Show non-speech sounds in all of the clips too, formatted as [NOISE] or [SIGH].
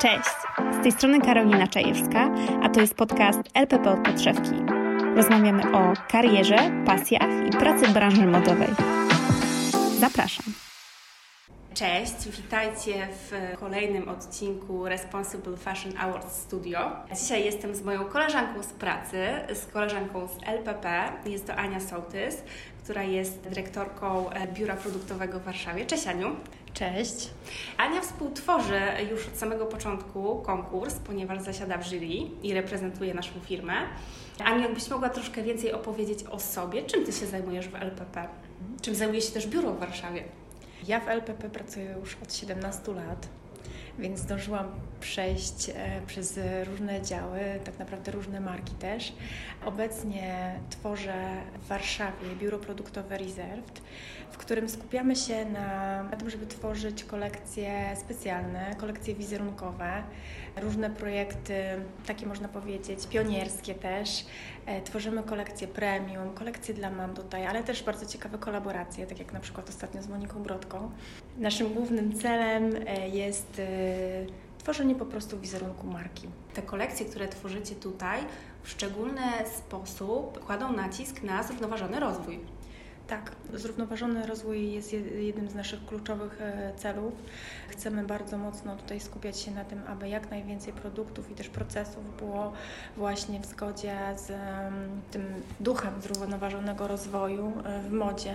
Cześć! Z tej strony Karolina Czajewska, a to jest podcast LPP od podszewki. Rozmawiamy o karierze, pasjach i pracy w branży modowej. Zapraszam! Cześć, witajcie w kolejnym odcinku Responsible Fashion Awards Studio. Dzisiaj jestem z moją koleżanką z pracy, z koleżanką z LPP. Jest to Ania Sołtys, która jest dyrektorką Biura Produktowego w Warszawie. Cześć Aniu. Cześć. Ania współtworzy już od samego początku konkurs, ponieważ zasiada w jury i reprezentuje naszą firmę. Aniu, jakbyś mogła troszkę więcej opowiedzieć o sobie, czym Ty się zajmujesz w LPP? Czym zajmuje się też biuro w Warszawie? Ja w LPP pracuję już od 17 lat, więc zdążyłam przejść e, przez różne działy, tak naprawdę różne marki też. Obecnie tworzę w Warszawie biuro produktowe Reserved, w którym skupiamy się na, na tym, żeby tworzyć kolekcje specjalne, kolekcje wizerunkowe, różne projekty, takie można powiedzieć, pionierskie też. E, tworzymy kolekcje premium, kolekcje dla mam tutaj, ale też bardzo ciekawe kolaboracje, tak jak na przykład ostatnio z Moniką Brodką. Naszym głównym celem e, jest tworzenie po prostu wizerunku marki. Te kolekcje, które tworzycie tutaj, w szczególny sposób kładą nacisk na zrównoważony rozwój. Tak, zrównoważony rozwój jest jednym z naszych kluczowych celów. Chcemy bardzo mocno tutaj skupiać się na tym, aby jak najwięcej produktów i też procesów było właśnie w zgodzie z tym duchem zrównoważonego rozwoju w modzie.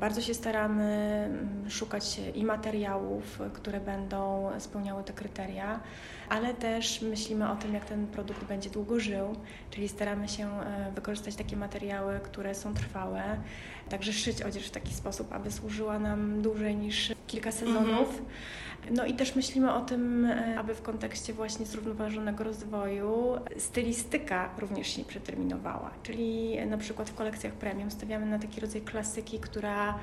Bardzo się staramy szukać i materiałów, które będą spełniały te kryteria, ale też myślimy o tym, jak ten produkt będzie długo żył, czyli staramy się e, wykorzystać takie materiały, które są trwałe, także szyć odzież w taki sposób, aby służyła nam dłużej niż kilka sezonów. Mhm. No i też myślimy o tym, e, aby w kontekście właśnie zrównoważonego rozwoju stylistyka również się przeterminowała. Czyli na przykład w kolekcjach premium stawiamy na taki rodzaj klasyki, która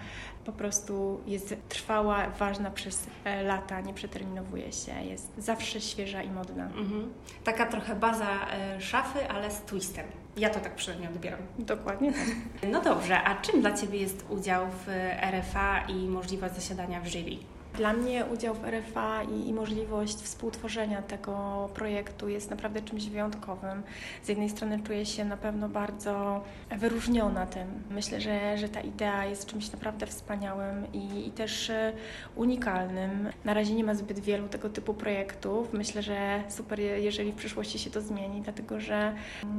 po prostu jest trwała, ważna przez e, lata, nie przeterminowuje się, jest zawsze świeża i modna. Mhm. Taka trochę baza e, szafy, ale z twistem. Ja to tak przynajmniej odbieram. Dokładnie tak. No dobrze, a czym dla Ciebie jest udział w RFA i możliwość zasiadania w jury? Dla mnie udział w RFA i, i, możliwość współtworzenia tego projektu jest naprawdę czymś wyjątkowym. Z jednej strony czuję się na pewno bardzo wyróżniona tym. Myślę, że, że ta idea jest czymś naprawdę wspaniałym i, i też e, unikalnym. Na razie nie ma zbyt wielu tego typu projektów. Myślę, że super, jeżeli w przyszłości się to zmieni, dlatego że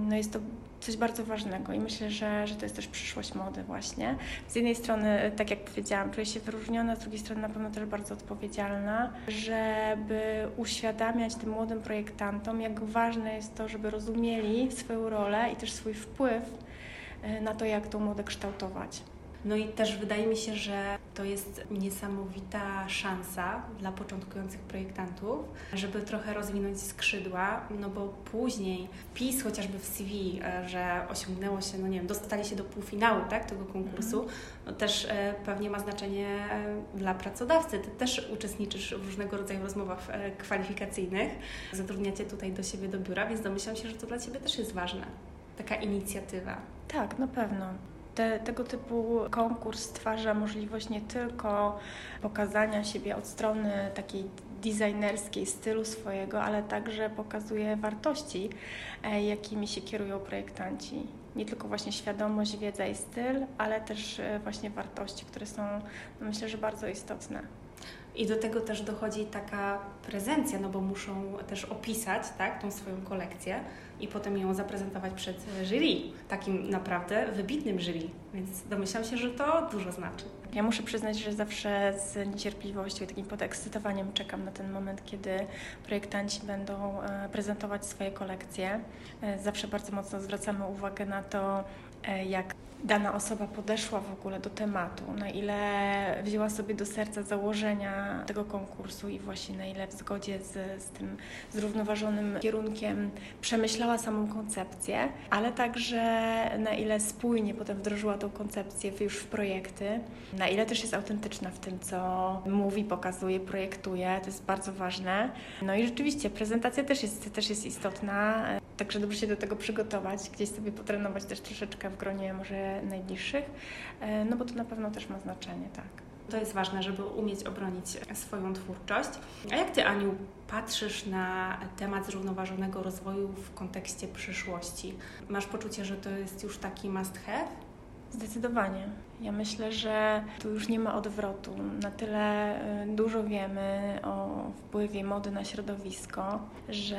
no jest to coś bardzo ważnego i myślę, że, że to jest też przyszłość mody właśnie. Z jednej strony, tak jak powiedziałam, czuję się wyróżniona, z drugiej strony na pewno też bardzo odpowiedzialna, żeby uświadamiać tym młodym projektantom, jak ważne jest to, żeby rozumieli swoją rolę i też swój wpływ e, na to, jak tą modę kształtować. No i też wydaje mi się, że to jest niesamowita szansa dla początkujących projektantów, żeby trochę rozwinąć skrzydła, no bo później wpis chociażby w CV, e, że osiągnęło się, no nie wiem, dostali się do półfinału tak, tego konkursu, mhm. no też e, pewnie ma znaczenie e, dla pracodawcy. Ty też uczestniczysz w różnego rodzaju rozmowach kwalifikacyjnych, zatrudniacie tutaj do siebie do biura, więc domyślam się, że to dla Ciebie też jest ważne, taka inicjatywa. Tak, na pewno. Te, tego typu konkurs stwarza możliwość nie tylko pokazania siebie od strony takiej designerskiej stylu swojego, ale także pokazuje wartości, e, jakimi się kierują projektanci. Nie tylko właśnie świadomość, wiedza i styl, ale też e, właśnie wartości, które są no myślę, że bardzo istotne. I do tego też dochodzi taka prezencja, no bo muszą też opisać tak, tą swoją kolekcję i potem ją zaprezentować przed jury, takim naprawdę wybitnym jury. Więc domyślam się, że to dużo znaczy. Ja muszę przyznać, że zawsze z niecierpliwością i takim podekscytowaniem czekam na ten moment, kiedy projektanci będą e, prezentować swoje kolekcje. E, zawsze bardzo mocno zwracamy uwagę na to, e, jak dana osoba podeszła w ogóle do tematu, na ile wzięła sobie do serca założenia tego konkursu i właśnie na ile w zgodzie z, z tym zrównoważonym kierunkiem przemyślała samą koncepcję, ale także na ile spójnie potem wdrożyła tą koncepcję już w projekty, na ile też jest autentyczna w tym, co mówi, pokazuje, projektuje, to jest bardzo ważne. No i rzeczywiście prezentacja też jest, też jest istotna, także dobrze się do tego przygotować, gdzieś sobie potrenować też troszeczkę w gronie może najbliższych, e, no bo to na pewno też ma znaczenie, tak. To jest ważne, żeby umieć obronić swoją twórczość. A jak Ty, Aniu, patrzysz na temat zrównoważonego rozwoju w kontekście przyszłości? Masz poczucie, że to jest już taki must have? Zdecydowanie. Ja myślę, że tu już nie ma odwrotu. Na tyle y, dużo wiemy o wpływie mody na środowisko, że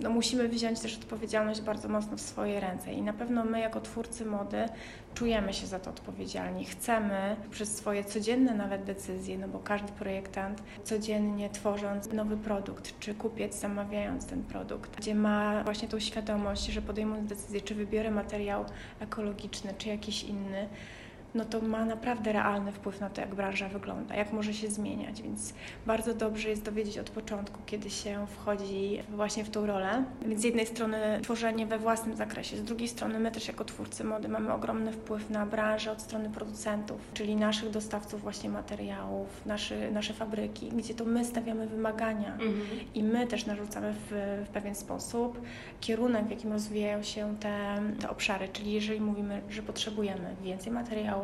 no musimy wziąć też odpowiedzialność bardzo mocno w swoje ręce. I na pewno my, jako twórcy mody, czujemy się za to odpowiedzialni. Chcemy przez swoje codzienne nawet decyzje, no bo każdy projektant codziennie tworząc nowy produkt, czy kupiec zamawiając ten produkt, gdzie ma właśnie tą świadomość, że podejmując decyzję, czy wybiorę materiał ekologiczny, czy jakiś inny, no to ma naprawdę realny wpływ na to, jak branża wygląda, jak może się zmieniać, więc bardzo dobrze jest dowiedzieć od początku, kiedy się wchodzi właśnie w tą rolę. Więc z jednej strony tworzenie we własnym zakresie, z drugiej strony my też jako twórcy mody mamy ogromny wpływ na branżę od strony producentów, czyli naszych dostawców właśnie materiałów, nasze, nasze fabryki, gdzie to my stawiamy wymagania mhm. i my też narzucamy w, w pewien sposób kierunek, w jakim rozwijają się te, te obszary, czyli jeżeli mówimy, że potrzebujemy więcej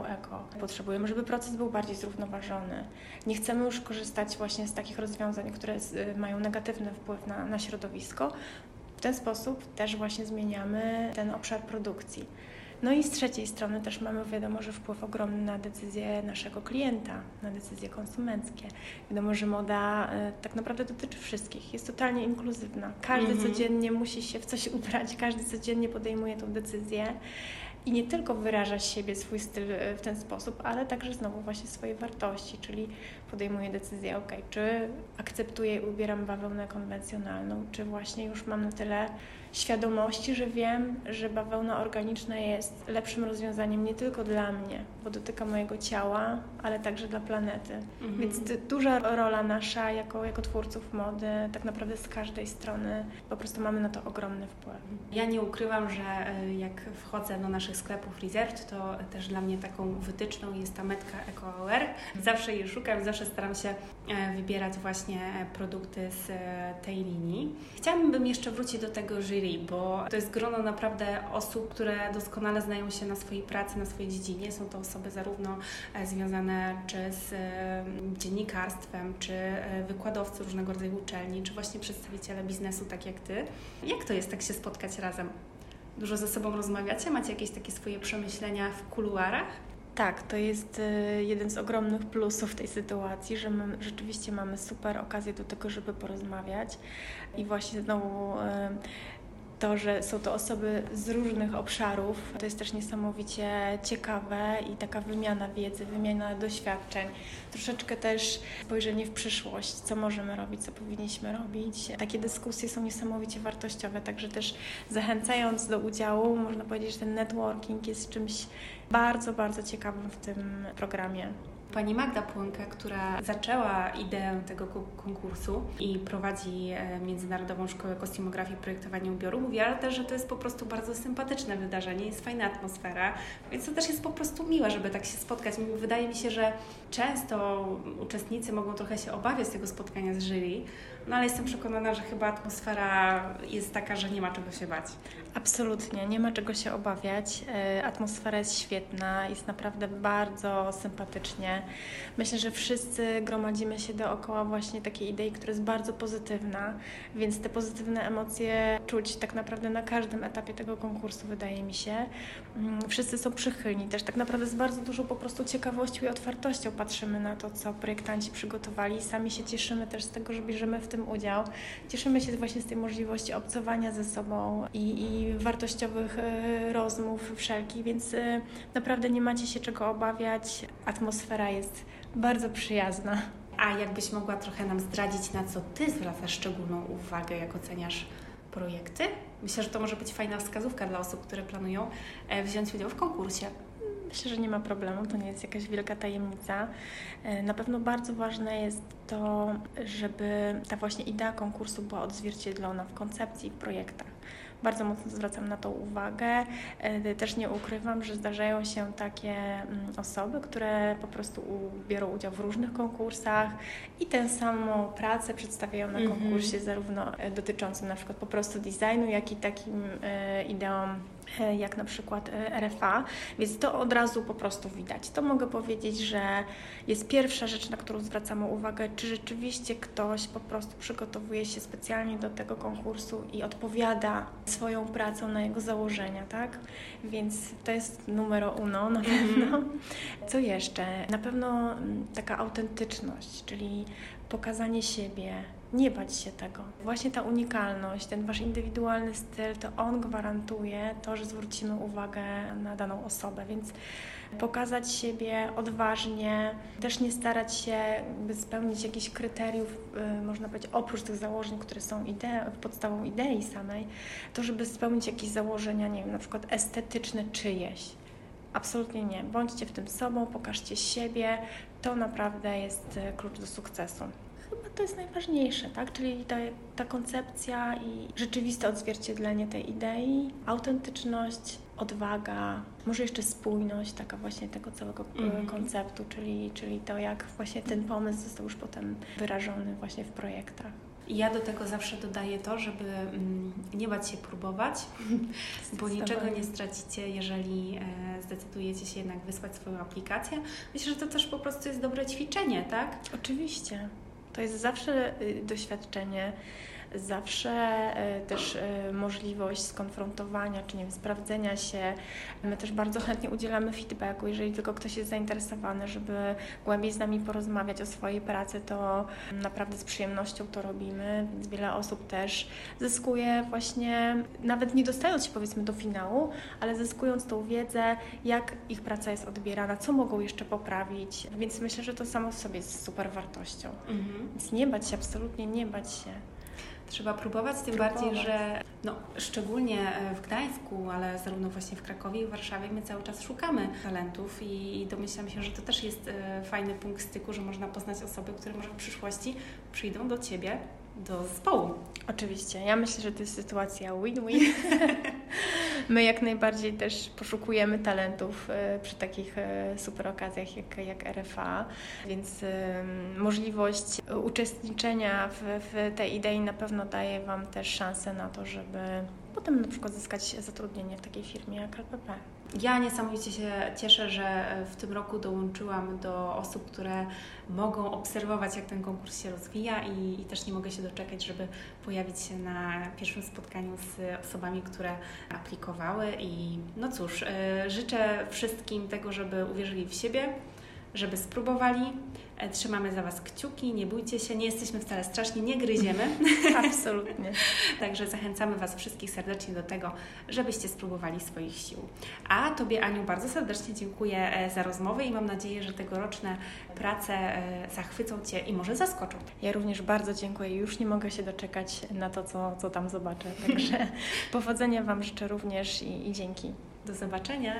materiału, eko. Potrzebujemy, żeby proces był bardziej zrównoważony. Nie chcemy już korzystać właśnie z takich rozwiązań, które mają negatywny wpływ na, na środowisko. W ten sposób też właśnie zmieniamy ten obszar produkcji. No i z trzeciej strony też mamy wiadomo, że wpływ ogromny na decyzje naszego klienta, na decyzje konsumenckie. Wiadomo, że moda y, tak naprawdę dotyczy wszystkich, jest totalnie inkluzywna. Każdy mm -hmm. codziennie musi się w coś ubrać, każdy codziennie podejmuje tą decyzję i nie tylko wyraża siebie, swój styl e, w ten sposób, ale także znowu właśnie swoje wartości, czyli podejmuje decyzję, ok, czy akceptuję i ubieram bawełnę konwencjonalną, czy właśnie już mam na tyle świadomości, że wiem, że bawełna organiczna jest lepszym rozwiązaniem nie tylko dla mnie, bo dotyka mojego ciała, ale także dla planety. Mhm. Więc duża rola nasza jako, jako twórców mody, tak naprawdę z każdej strony, po prostu mamy na to ogromny wpływ. Ja nie ukrywam, że e, jak wchodzę do naszych sklepów Resert, to też dla mnie taką wytyczną jest ta metka EcoAware. Zawsze jej szukam, zawsze staram się e, wybierać właśnie produkty z e, tej linii. Chciałabym jeszcze wrócić do tego jury jury, bo to jest grono naprawdę osób, które doskonale znają się na swojej pracy, na swojej dziedzinie. Są to osoby zarówno e, związane czy z e, dziennikarstwem, czy e, wykładowcy różnego rodzaju uczelni, czy właśnie przedstawiciele biznesu, tak jak Ty. Jak to jest tak się spotkać razem? Dużo ze sobą rozmawiacie? Macie jakieś takie swoje przemyślenia w kuluarach? Tak, to jest jeden z ogromnych plusów tej sytuacji, że my rzeczywiście mamy super okazję do tego, żeby porozmawiać i właśnie znowu to, że są to osoby z różnych obszarów, to jest też niesamowicie ciekawe i taka wymiana wiedzy, wymiana doświadczeń. Troszeczkę też spojrzenie w przyszłość, co możemy robić, co powinniśmy robić. Takie dyskusje są niesamowicie wartościowe, także też zachęcając do udziału, można powiedzieć, że ten networking jest czymś bardzo, bardzo ciekawym w tym programie. Pani Magda Płonka, która zaczęła ideę tego konkursu i prowadzi e, Międzynarodową Szkołę Kostiumografii i Projektowania Ubioru, mówiła też, że to jest po prostu bardzo sympatyczne wydarzenie, jest fajna atmosfera, więc to też jest po prostu miłe, żeby tak się spotkać. Wydaje mi się, że często uczestnicy mogą trochę się obawiać tego spotkania z jury, no ale jestem przekonana, że chyba atmosfera jest taka, że nie ma czego się bać. Absolutnie, nie ma czego się obawiać. E, atmosfera jest świetna, jest naprawdę bardzo sympatycznie. Myślę, że wszyscy gromadzimy się dookoła właśnie takiej idei, która jest bardzo pozytywna, więc te pozytywne emocje czuć tak naprawdę na każdym etapie tego konkursu, wydaje mi się. Mm, wszyscy są przychylni, też tak naprawdę z bardzo dużą po prostu ciekawością i otwartością patrzymy na to, co projektanci przygotowali. Sami się cieszymy też z tego, że bierzemy w tym udział. Cieszymy się właśnie z tej możliwości obcowania ze sobą i, i wartościowych e, rozmów wszelkich, więc e, naprawdę nie macie się czego obawiać. Atmosfera jest bardzo przyjazna. A jakbyś mogła trochę nam zdradzić, na co Ty zwracasz szczególną uwagę, jak oceniasz projekty? Myślę, że to może być fajna wskazówka dla osób, które planują e, wziąć udział w konkursie. Myślę, że nie ma problemu, to nie jest jakaś wielka tajemnica. E, na pewno bardzo ważne jest to, żeby ta właśnie idea konkursu była odzwierciedlona w koncepcji, w projektach. Bardzo mocno zwracam na to uwagę. E, też nie ukrywam, że zdarzają się takie mm, osoby, które po prostu biorą udział w różnych konkursach i tę samą pracę przedstawiają na mhm. konkursie, zarówno e, dotyczącym na przykład po prostu designu, jak i takim ideom jak na przykład e, RFA, więc to od razu po prostu widać. To mogę powiedzieć, że jest pierwsza rzecz, na którą zwracamy uwagę, czy rzeczywiście ktoś po prostu przygotowuje się specjalnie do tego konkursu i odpowiada swoją pracą na jego założenia, tak? Więc to jest numero uno na Mhm. pewno. Co jeszcze? Na pewno mm, taka autentyczność, czyli pokazanie siebie, nie bać się tego. Właśnie ta unikalność, ten wasz indywidualny styl, to on gwarantuje to, że zwrócimy uwagę na daną osobę, więc pokazać siebie odważnie, też nie starać się spełnić jakichś kryteriów, y, można powiedzieć, oprócz tych założeń, które są ide- podstawą idei samej, to żeby spełnić jakieś założenia, nie wiem, na przykład estetyczne czyjeś. Absolutnie nie. Bądźcie w tym sobą, pokażcie siebie. To naprawdę jest y, klucz do sukcesu. Chyba to jest najważniejsze, tak? Czyli ta, ta koncepcja i rzeczywiste odzwierciedlenie tej idei, autentyczność, odwaga, może jeszcze spójność, taka właśnie tego całego Mhm. konceptu, czyli, czyli to, jak właśnie ten pomysł został już potem wyrażony właśnie w projektach. Ja do tego zawsze dodaję to, żeby mm, nie bać się próbować, [LAUGHS] bo niczego nie stracicie, jeżeli e, zdecydujecie się jednak wysłać swoją aplikację. Myślę, że to też po prostu jest dobre ćwiczenie, tak? Oczywiście. To jest zawsze y, doświadczenie, zawsze y, też y, możliwość skonfrontowania, czy nie wiem, sprawdzenia się. My też bardzo chętnie udzielamy feedbacku, jeżeli tylko ktoś jest zainteresowany, żeby głębiej z nami porozmawiać o swojej pracy, to naprawdę z przyjemnością to robimy, więc wiele osób też zyskuje właśnie, nawet nie dostając się powiedzmy do finału, ale zyskując tą wiedzę, jak ich praca jest odbierana, co mogą jeszcze poprawić, więc myślę, że to samo w sobie jest super wartością. Więc nie bać się, absolutnie nie bać się. Trzeba próbować, tym Próbować. bardziej, że no, szczególnie e, w Gdańsku, ale zarówno właśnie w Krakowie i w Warszawie my cały czas szukamy talentów i domyślam się, że to też jest e, fajny punkt styku, że można poznać osoby, które może w przyszłości przyjdą do Ciebie, do zespołu. Oczywiście. Ja myślę, że to jest sytuacja win-win. [LAUGHS] My jak najbardziej też poszukujemy talentów e, przy takich e, super okazjach jak, jak RFA, więc e, możliwość uczestniczenia w, w tej idei na pewno daje Wam też szansę na to, żeby potem na przykład zyskać zatrudnienie w takiej firmie jak RPP. Ja niesamowicie się cieszę, że e, w tym roku dołączyłam do osób, które mogą obserwować, jak ten konkurs się rozwija i, i też nie mogę się doczekać, żeby pojawić się na pierwszym spotkaniu z osobami, które aplikowały. I no cóż, e, życzę wszystkim tego, żeby uwierzyli w siebie, żeby spróbowali. E, Trzymamy za Was kciuki, nie bójcie się, nie jesteśmy wcale straszni, nie gryziemy. [LAUGHS] Absolutnie. [LAUGHS] Także zachęcamy Was wszystkich serdecznie do tego, żebyście spróbowali swoich sił. A Tobie, Aniu, bardzo serdecznie dziękuję e, za rozmowę i mam nadzieję, że tegoroczne prace e, zachwycą Cię i może zaskoczą. Ja również bardzo dziękuję. Już nie mogę się doczekać na to, co, co tam zobaczę. Także [LAUGHS] powodzenia Wam życzę również i, i dzięki. Do zobaczenia.